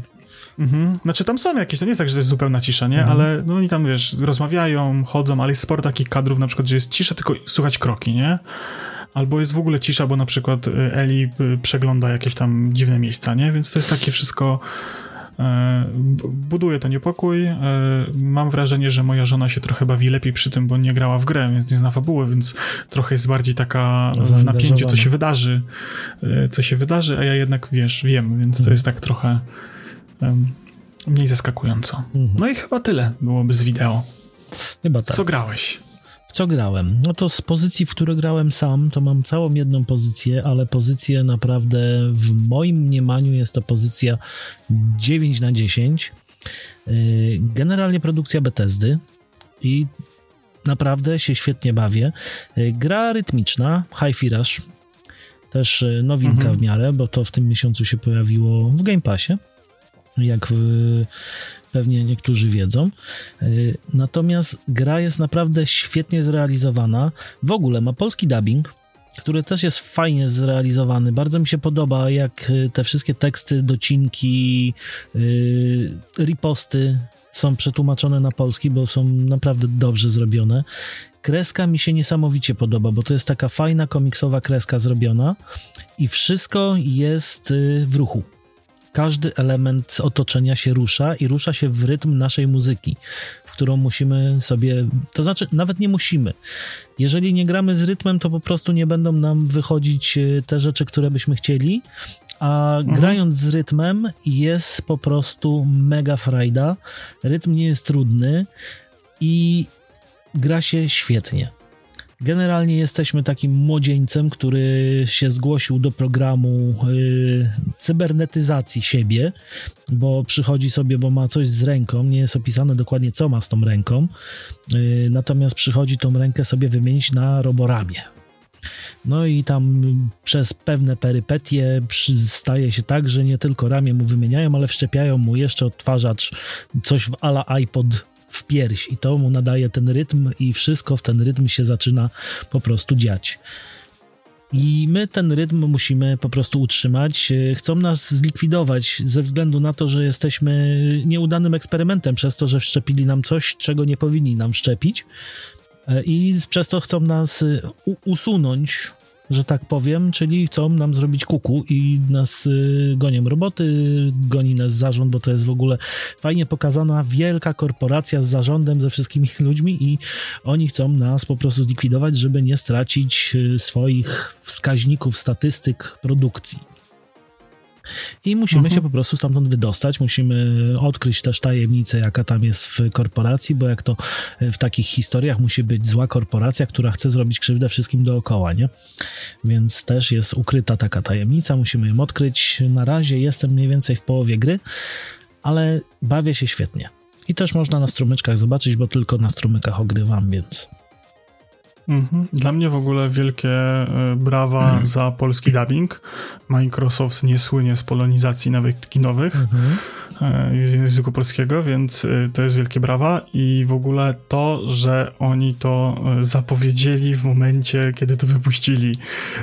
Mhm. Znaczy tam są jakieś, to nie jest tak, że to jest zupełna cisza, nie? Mhm. Ale no oni tam, wiesz, rozmawiają, chodzą, ale jest sporo takich kadrów na przykład, że jest cisza, tylko słychać kroki, nie? Albo jest w ogóle cisza, bo na przykład y, Eli y, przegląda jakieś tam dziwne miejsca, nie? Więc to jest takie wszystko e, buduje to niepokój. E, mam wrażenie, że moja żona się trochę bawi lepiej przy tym, bo nie grała w grę, więc nie zna fabuły, więc trochę jest bardziej taka w napięciu, co się wydarzy, e, co się wydarzy, a ja jednak, wiesz, wiem, więc to mhm. jest tak trochę mniej zaskakująco. Mhm. No i chyba tyle byłoby z wideo. Chyba tak. Co grałeś? W co grałem? No to z pozycji, w które grałem sam, to mam całą jedną pozycję, ale pozycję naprawdę w moim mniemaniu jest to pozycja 9 na 10. Y, generalnie produkcja Bethesdy i naprawdę się świetnie bawię. Y, gra rytmiczna, Hi-Fi Rush, też y, nowinka mhm. w miarę, bo to w tym miesiącu się pojawiło w Game Passie jak pewnie niektórzy wiedzą. Y, natomiast gra jest naprawdę świetnie zrealizowana. W ogóle ma polski dubbing, który też jest fajnie zrealizowany. Bardzo mi się podoba, jak y, te wszystkie teksty, docinki, riposty są przetłumaczone na polski, bo są naprawdę dobrze zrobione. Kreska mi się niesamowicie podoba, bo to jest taka fajna komiksowa kreska zrobiona i wszystko jest y, w ruchu każdy element otoczenia się rusza i rusza się w rytm naszej muzyki, w którą musimy sobie, to znaczy nawet nie musimy. Jeżeli nie gramy z rytmem, to po prostu nie będą nam wychodzić e, te rzeczy, które byśmy chcieli, a mhm. grając z rytmem jest po prostu mega frajda. Rytm nie jest trudny i gra się świetnie. Generalnie jesteśmy takim młodzieńcem, który się zgłosił do programu yy, cybernetyzacji siebie, bo przychodzi sobie, bo ma coś z ręką, nie jest opisane dokładnie co ma z tą ręką, yy, natomiast przychodzi tą rękę sobie wymienić na roboramię. No i tam przez pewne perypetie staje się tak, że nie tylko ramię mu wymieniają, ale wszczepiają mu jeszcze odtwarzacz, coś w ala iPod w pierś i to mu nadaje ten rytm i wszystko w ten rytm się zaczyna po prostu dziać. I my ten rytm musimy po prostu utrzymać. Chcą nas zlikwidować ze względu na to, że jesteśmy nieudanym eksperymentem, przez to, że wszczepili nam coś, czego nie powinni nam wszczepić. E, I przez to chcą nas usunąć że tak powiem, czyli chcą nam zrobić kuku i nas y, gonią roboty, goni nas zarząd, bo to jest w ogóle fajnie pokazana wielka korporacja z zarządem, ze wszystkimi ludźmi i oni chcą nas po prostu zlikwidować, żeby nie stracić y, swoich wskaźników, statystyk produkcji. I musimy mhm. się po prostu stamtąd wydostać, musimy odkryć też tajemnicę, jaka tam jest w korporacji, bo jak to w takich historiach musi być zła korporacja, która chce zrobić krzywdę wszystkim dookoła, nie? Więc też jest ukryta taka tajemnica, musimy ją odkryć. Na razie jestem mniej więcej w połowie gry, ale bawię się świetnie. I też można na strumyczkach zobaczyć, bo tylko na strumykach ogrywam, więc. Dla mnie w ogóle wielkie e, brawa mhm. za polski dubbing. Microsoft nie słynie z polonizacji nawet kinowych. Mhm. E, języku polskiego, więc e, to jest wielkie brawa i w ogóle to, że oni to zapowiedzieli w momencie, kiedy to wypuścili.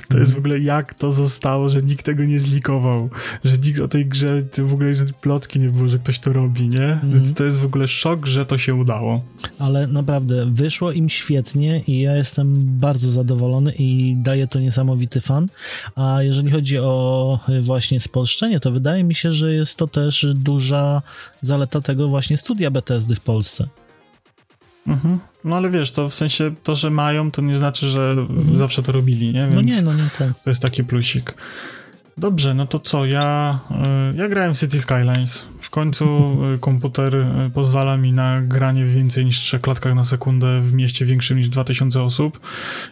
To jest w ogóle jak to zostało, że nikt tego nie zlikował, że nikt o tej grze w ogóle plotki nie było, że ktoś to robi, nie? Mhm. Więc to jest w ogóle szok, że to się udało. Ale naprawdę wyszło im świetnie i ja jestem bardzo zadowolony i daje to niesamowity fan. A jeżeli chodzi o właśnie spolszczenie, to wydaje mi się, że jest to też duża zaleta tego właśnie studia Bethesdy w Polsce. Mhm. No ale wiesz, to w sensie to, że mają, to nie znaczy, że mhm. zawsze to robili, nie? Więc no nie, no nie, tak. To jest taki plusik. Dobrze, no to co, ja, y, ja grałem w City Skylines. W końcu y, komputer y, pozwala mi na granie w więcej niż 3 klatkach na sekundę w mieście większym niż 2000 osób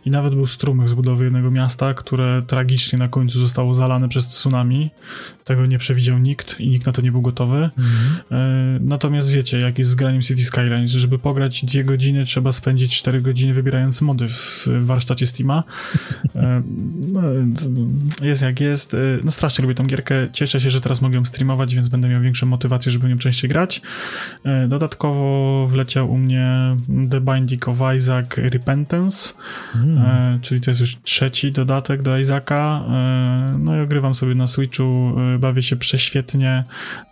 i nawet był strumyk z budowy jednego miasta, które tragicznie na końcu zostało zalane przez tsunami. Tego nie przewidział nikt i nikt na to nie był gotowy. Mhm. Natomiast wiecie, jak jest z graniem City Skylines, żeby pograć dwie godziny trzeba spędzić 4 godziny wybierając mody w warsztacie Steama. No, jest jak jest no strasznie lubię tą gierkę. Cieszę się, że teraz mogę ją streamować, więc będę miał większą motywację, żeby nią częściej grać. E, dodatkowo wleciał u mnie The Binding of Isaac Repentance, mm. czyli to jest już trzeci dodatek do Isaaca. E, no i ogrywam sobie na Switchu, bawię się prześwietnie.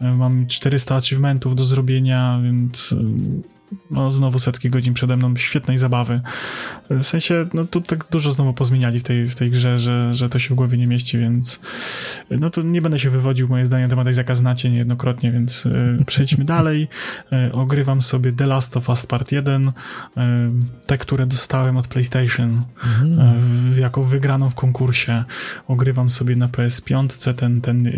Mam 400 achievementów do zrobienia, więc no, znowu setki godzin przede mną świetnej zabawy. W sensie, no tu tak dużo znowu pozmieniali w tej, w tej grze, że, że to się w głowie nie mieści, więc no to nie będę się wywodził, moje zdanie na temat Isaaca znacie niejednokrotnie, więc y, przejdźmy dalej. Y, ogrywam sobie The Last of Us Part 1, y, te, które dostałem od PlayStation mm. jako wygraną w konkursie. Ogrywam sobie na PS5 ten, ten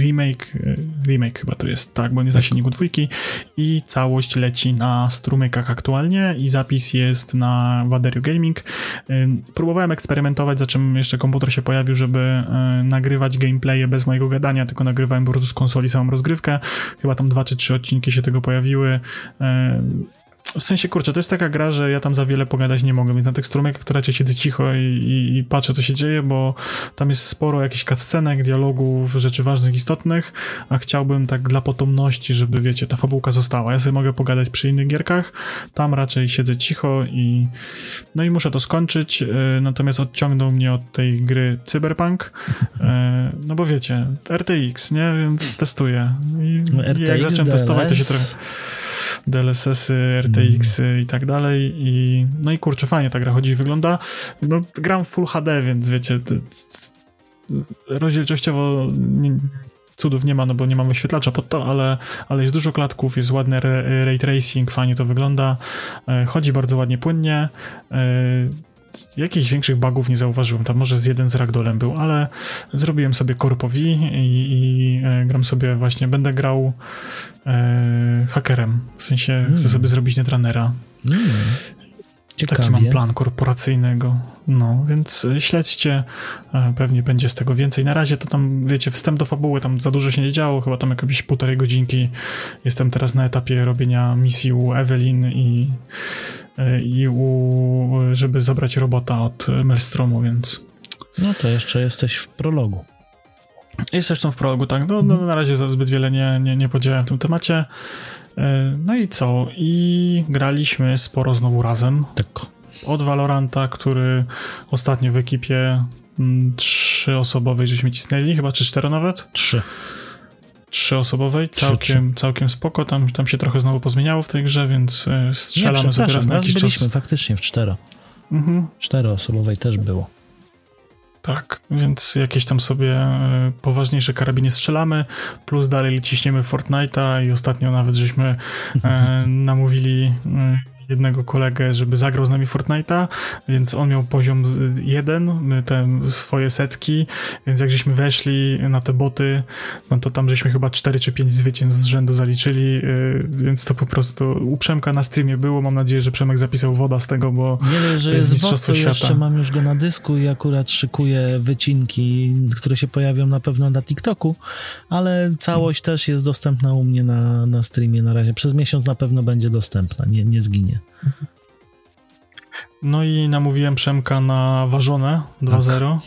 remake, remake chyba to jest, tak, bo nie zna silniku dwójki i całość leci na strumykach aktualnie i zapis jest na Waderio Gaming. Próbowałem eksperymentować, za czym jeszcze komputer się pojawił, żeby nagrywać gameplaye bez mojego gadania, tylko nagrywałem po prostu z konsoli samą rozgrywkę. Chyba tam dwa czy trzy odcinki się tego pojawiły w sensie, kurczę, to jest taka gra, że ja tam za wiele pogadać nie mogę, więc na tych strumykach to raczej siedzę cicho i, i, i, patrzę, co się dzieje, bo tam jest sporo jakichś cutscenek, dialogów, rzeczy ważnych, istotnych, a chciałbym tak dla potomności, żeby, wiecie, ta fabułka została. Ja sobie mogę pogadać przy innych gierkach, tam raczej siedzę cicho i no i muszę to skończyć, y, natomiast odciągnął mnie od tej gry Cyberpunk, y, no bo wiecie, RTX, nie? Więc testuję. I, RTX, i jak zacząłem testować, to się trochę... DLSS-y, RTX-y mm. i tak dalej i no i kurczę, fajnie ta gra chodzi i wygląda. No, gram w Full HD, więc wiecie, rozdzielczościowo nie, cudów nie ma, no bo nie mamy wyświetlacza pod to, ale, ale jest dużo klatków, jest ładny ray tracing, fajnie to wygląda, e, chodzi bardzo ładnie, płynnie, e, jakichś większych bugów nie zauważyłem. Tam może z jeden z ragdolem był, ale zrobiłem sobie korpowi i, i e, gram sobie właśnie, będę grał e, hakerem. W sensie mm. chcę sobie zrobić netrunnera. Mm. Taki mam plan korporacyjnego. No, więc e, śledźcie, e, pewnie będzie z tego więcej. Na razie to tam, wiecie, wstęp do fabuły, tam za dużo się nie działo, chyba tam jakieś półtorej godzinki. Jestem teraz na etapie robienia misji u Evelyn i i u, żeby zabrać robota od Melstromu, więc... No to jeszcze jesteś w prologu. Jest zresztą w prologu, tak. No, no, na razie za zbyt wiele nie, nie, nie podziałem w tym temacie. E, no i co? I graliśmy sporo znowu razem. Tak. Od Valoranta, który ostatnio w ekipie mm, trzyosobowej żeśmy cisnęli, chyba czy cztery nawet? Trzy. Trzyosobowej, Trzy, całkiem, całkiem spoko, tam, tam się trochę znowu pozmieniało w tej grze, więc Nie, strzelamy sobie przepraszam, raz na jakiś byliśmy czas. faktycznie w cztero. Mhm. Czteroosobowej też było. Tak, więc jakieś tam sobie e, poważniejsze karabiny strzelamy, plus dalej ciśniemy Fortnite'a i ostatnio nawet żeśmy e, namówili jednego kolegę, żeby zagrał z nami Fortnite'a, więc on miał poziom jeden, my te swoje setki, więc jak żeśmy weszli na te boty, no to tam żeśmy chyba 4 czy 5 zwycięstw z rzędu zaliczyli, e, więc to po prostu u Przemka na streamie było, mam nadzieję, że Przemek zapisał woda z tego, bo Nie wiem, że To jest jest Mistrzostwo Świata. jeszcze mam już go na dysku i akurat szykuję wycinki, które się pojawią na pewno na TikToku, ale całość też jest dostępna u mnie na, na streamie na razie. Przez miesiąc na pewno będzie dostępna, nie, nie zginie. No i namówiłem Przemka na ważone 2-0. E,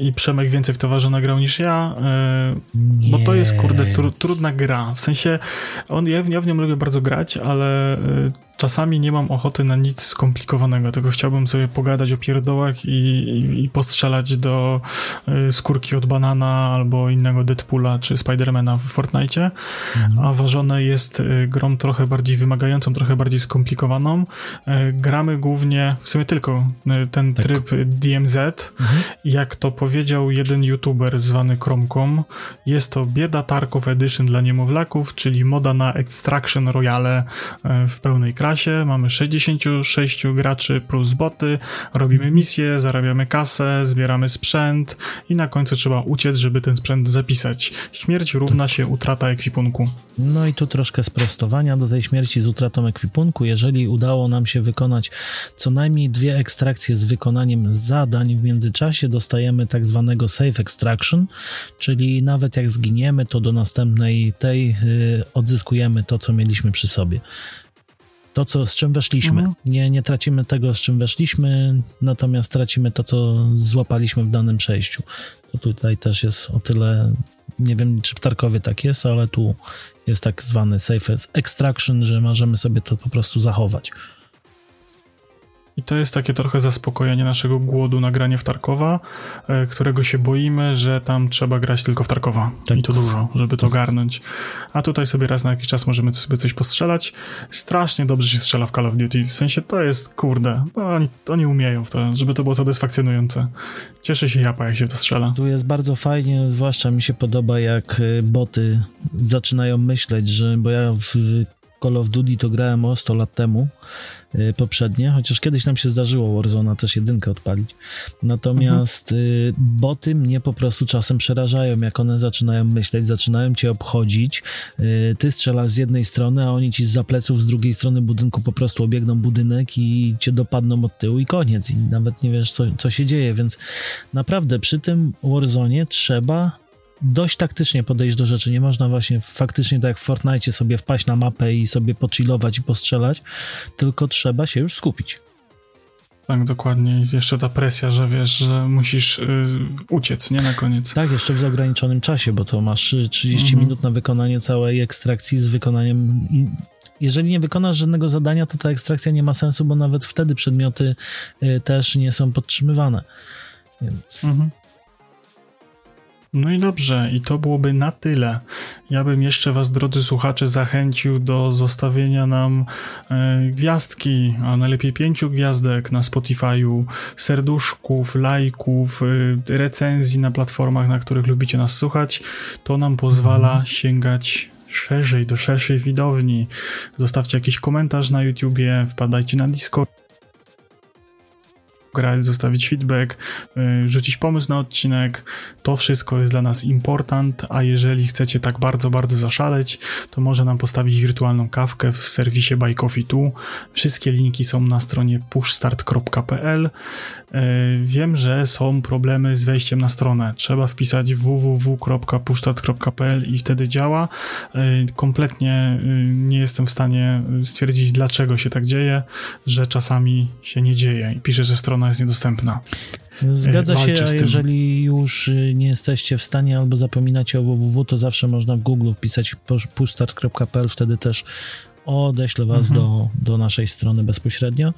I Przemek więcej w to ważone grał niż ja, e, Nie. bo to jest, kurde, tru, trudna gra. W sensie, on, ja, w- ja w nią lubię bardzo grać, ale e, czasami nie mam ochoty na nic skomplikowanego, tylko chciałbym sobie pogadać o pierdołach i, i, i postrzelać do e, skórki od banana albo innego Deadpoola czy Spidermana w Fortnite Mhm. a ważone jest y, grą trochę bardziej wymagającą, trochę bardziej skomplikowaną. Y, Gramy głównie, w sumie tylko ten Tak. tryb DMZ. Mhm. Jak to powiedział jeden youtuber zwany Kromką, jest to bieda Tarkov Edition dla niemowlaków, czyli moda na Extraction Royale y, w pełnej krasie. Mamy 66 graczy plus boty, robimy misje, zarabiamy kasę, zbieramy sprzęt i na końcu trzeba uciec, żeby ten sprzęt zapisać. Śmierć równa się utrata ekwipunku. No i tu troszkę sprostowania do tej śmierci z utratą ekwipunku. Jeżeli udało nam się wykonać co najmniej dwie ekstrakcje z wykonaniem zadań w międzyczasie, dostajemy tak zwanego safe extraction, czyli nawet jak zginiemy, to do następnej tej y, odzyskujemy to, co mieliśmy przy sobie. To, co, z czym weszliśmy. Mhm. Nie, nie tracimy tego, z czym weszliśmy, natomiast tracimy to, co złapaliśmy w danym przejściu. To tutaj też jest o tyle, nie wiem, czy w Tarkowie tak jest, ale tu jest tak zwany safe extraction, że możemy sobie to po prostu zachować. I to jest takie trochę zaspokojenie naszego głodu na granie w Tarkowa, e, którego się boimy, że tam trzeba grać tylko w Tarkowa. Tak. I to dużo, żeby to garnąć. A tutaj sobie raz na jakiś czas możemy sobie coś postrzelać. Strasznie dobrze się strzela w Call of Duty. W sensie to jest, kurde, no oni, oni umieją w to, żeby to było satysfakcjonujące. Cieszy się japa, jak się to strzela. Tu jest bardzo fajnie, zwłaszcza mi się podoba, jak y, boty zaczynają myśleć, że, bo ja w Call of Duty to grałem o 100 lat temu, y, poprzednie, chociaż kiedyś nam się zdarzyło Warzona też jedynkę odpalić. Natomiast y, boty mnie po prostu czasem przerażają, jak one zaczynają myśleć, zaczynają cię obchodzić. Y, ty strzelasz z jednej strony, a oni ci z pleców z drugiej strony budynku po prostu obiegną budynek i cię dopadną od tyłu i koniec. I nawet nie wiesz, co, co się dzieje, więc naprawdę przy tym Warzone trzeba dość taktycznie podejść do rzeczy. Nie można właśnie faktycznie tak jak w Fortnite sobie wpaść na mapę i sobie pochillować i postrzelać, tylko trzeba się już skupić. Tak, dokładnie. Jeszcze ta presja, że wiesz, że musisz y, uciec, nie? Na koniec. Tak, jeszcze w ograniczonym czasie, bo to masz y, 30 Mhm. minut na wykonanie całej ekstrakcji z wykonaniem. I jeżeli nie wykonasz żadnego zadania, to ta ekstrakcja nie ma sensu, bo nawet wtedy przedmioty y, też nie są podtrzymywane. Więc Mhm. No i dobrze, i to byłoby na tyle. Ja bym jeszcze Was, drodzy słuchacze, zachęcił do zostawienia nam e, gwiazdki, a najlepiej pięciu gwiazdek na Spotify'u, serduszków, lajków, e, recenzji na platformach, na których lubicie nas słuchać. To nam pozwala sięgać szerzej, do szerszej widowni. Zostawcie jakiś komentarz na YouTubie, wpadajcie na Discord grać, zostawić feedback, y, rzucić pomysł na odcinek. To wszystko jest dla nas important, a jeżeli chcecie tak bardzo, bardzo zaszaleć, to może nam postawić wirtualną kawkę w serwisie Buy Coffee 2. Wszystkie linki są na stronie pushstart.pl. Y, Wiem, że są problemy z wejściem na stronę. Trzeba wpisać www.pushstart.pl i wtedy działa. Y, Kompletnie nie jestem w stanie stwierdzić, dlaczego się tak dzieje, że czasami się nie dzieje i pisze, że strona jest niedostępna. Zgadza się, walczę z a jeżeli już y, nie jesteście w stanie albo zapominacie o www, to zawsze można w Google wpisać pushstart.pl, wtedy też odeślę was Mhm. do, do naszej strony bezpośrednio.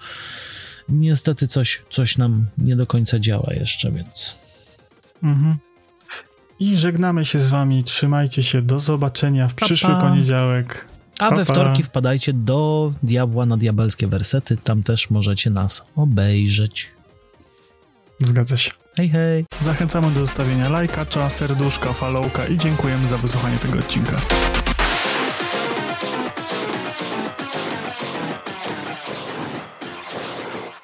Niestety coś, coś nam nie do końca działa jeszcze, więc Mhm. I żegnamy się z wami. Trzymajcie się. Do zobaczenia w Pa, przyszły pa. poniedziałek. A Pa, we wtorki wpadajcie do Diabła na diabelskie wersety. Tam też możecie nas obejrzeć. Zgadza się. Hej, hej. Zachęcamy do zostawienia lajka, serduszka, followka i dziękujemy za wysłuchanie tego odcinka.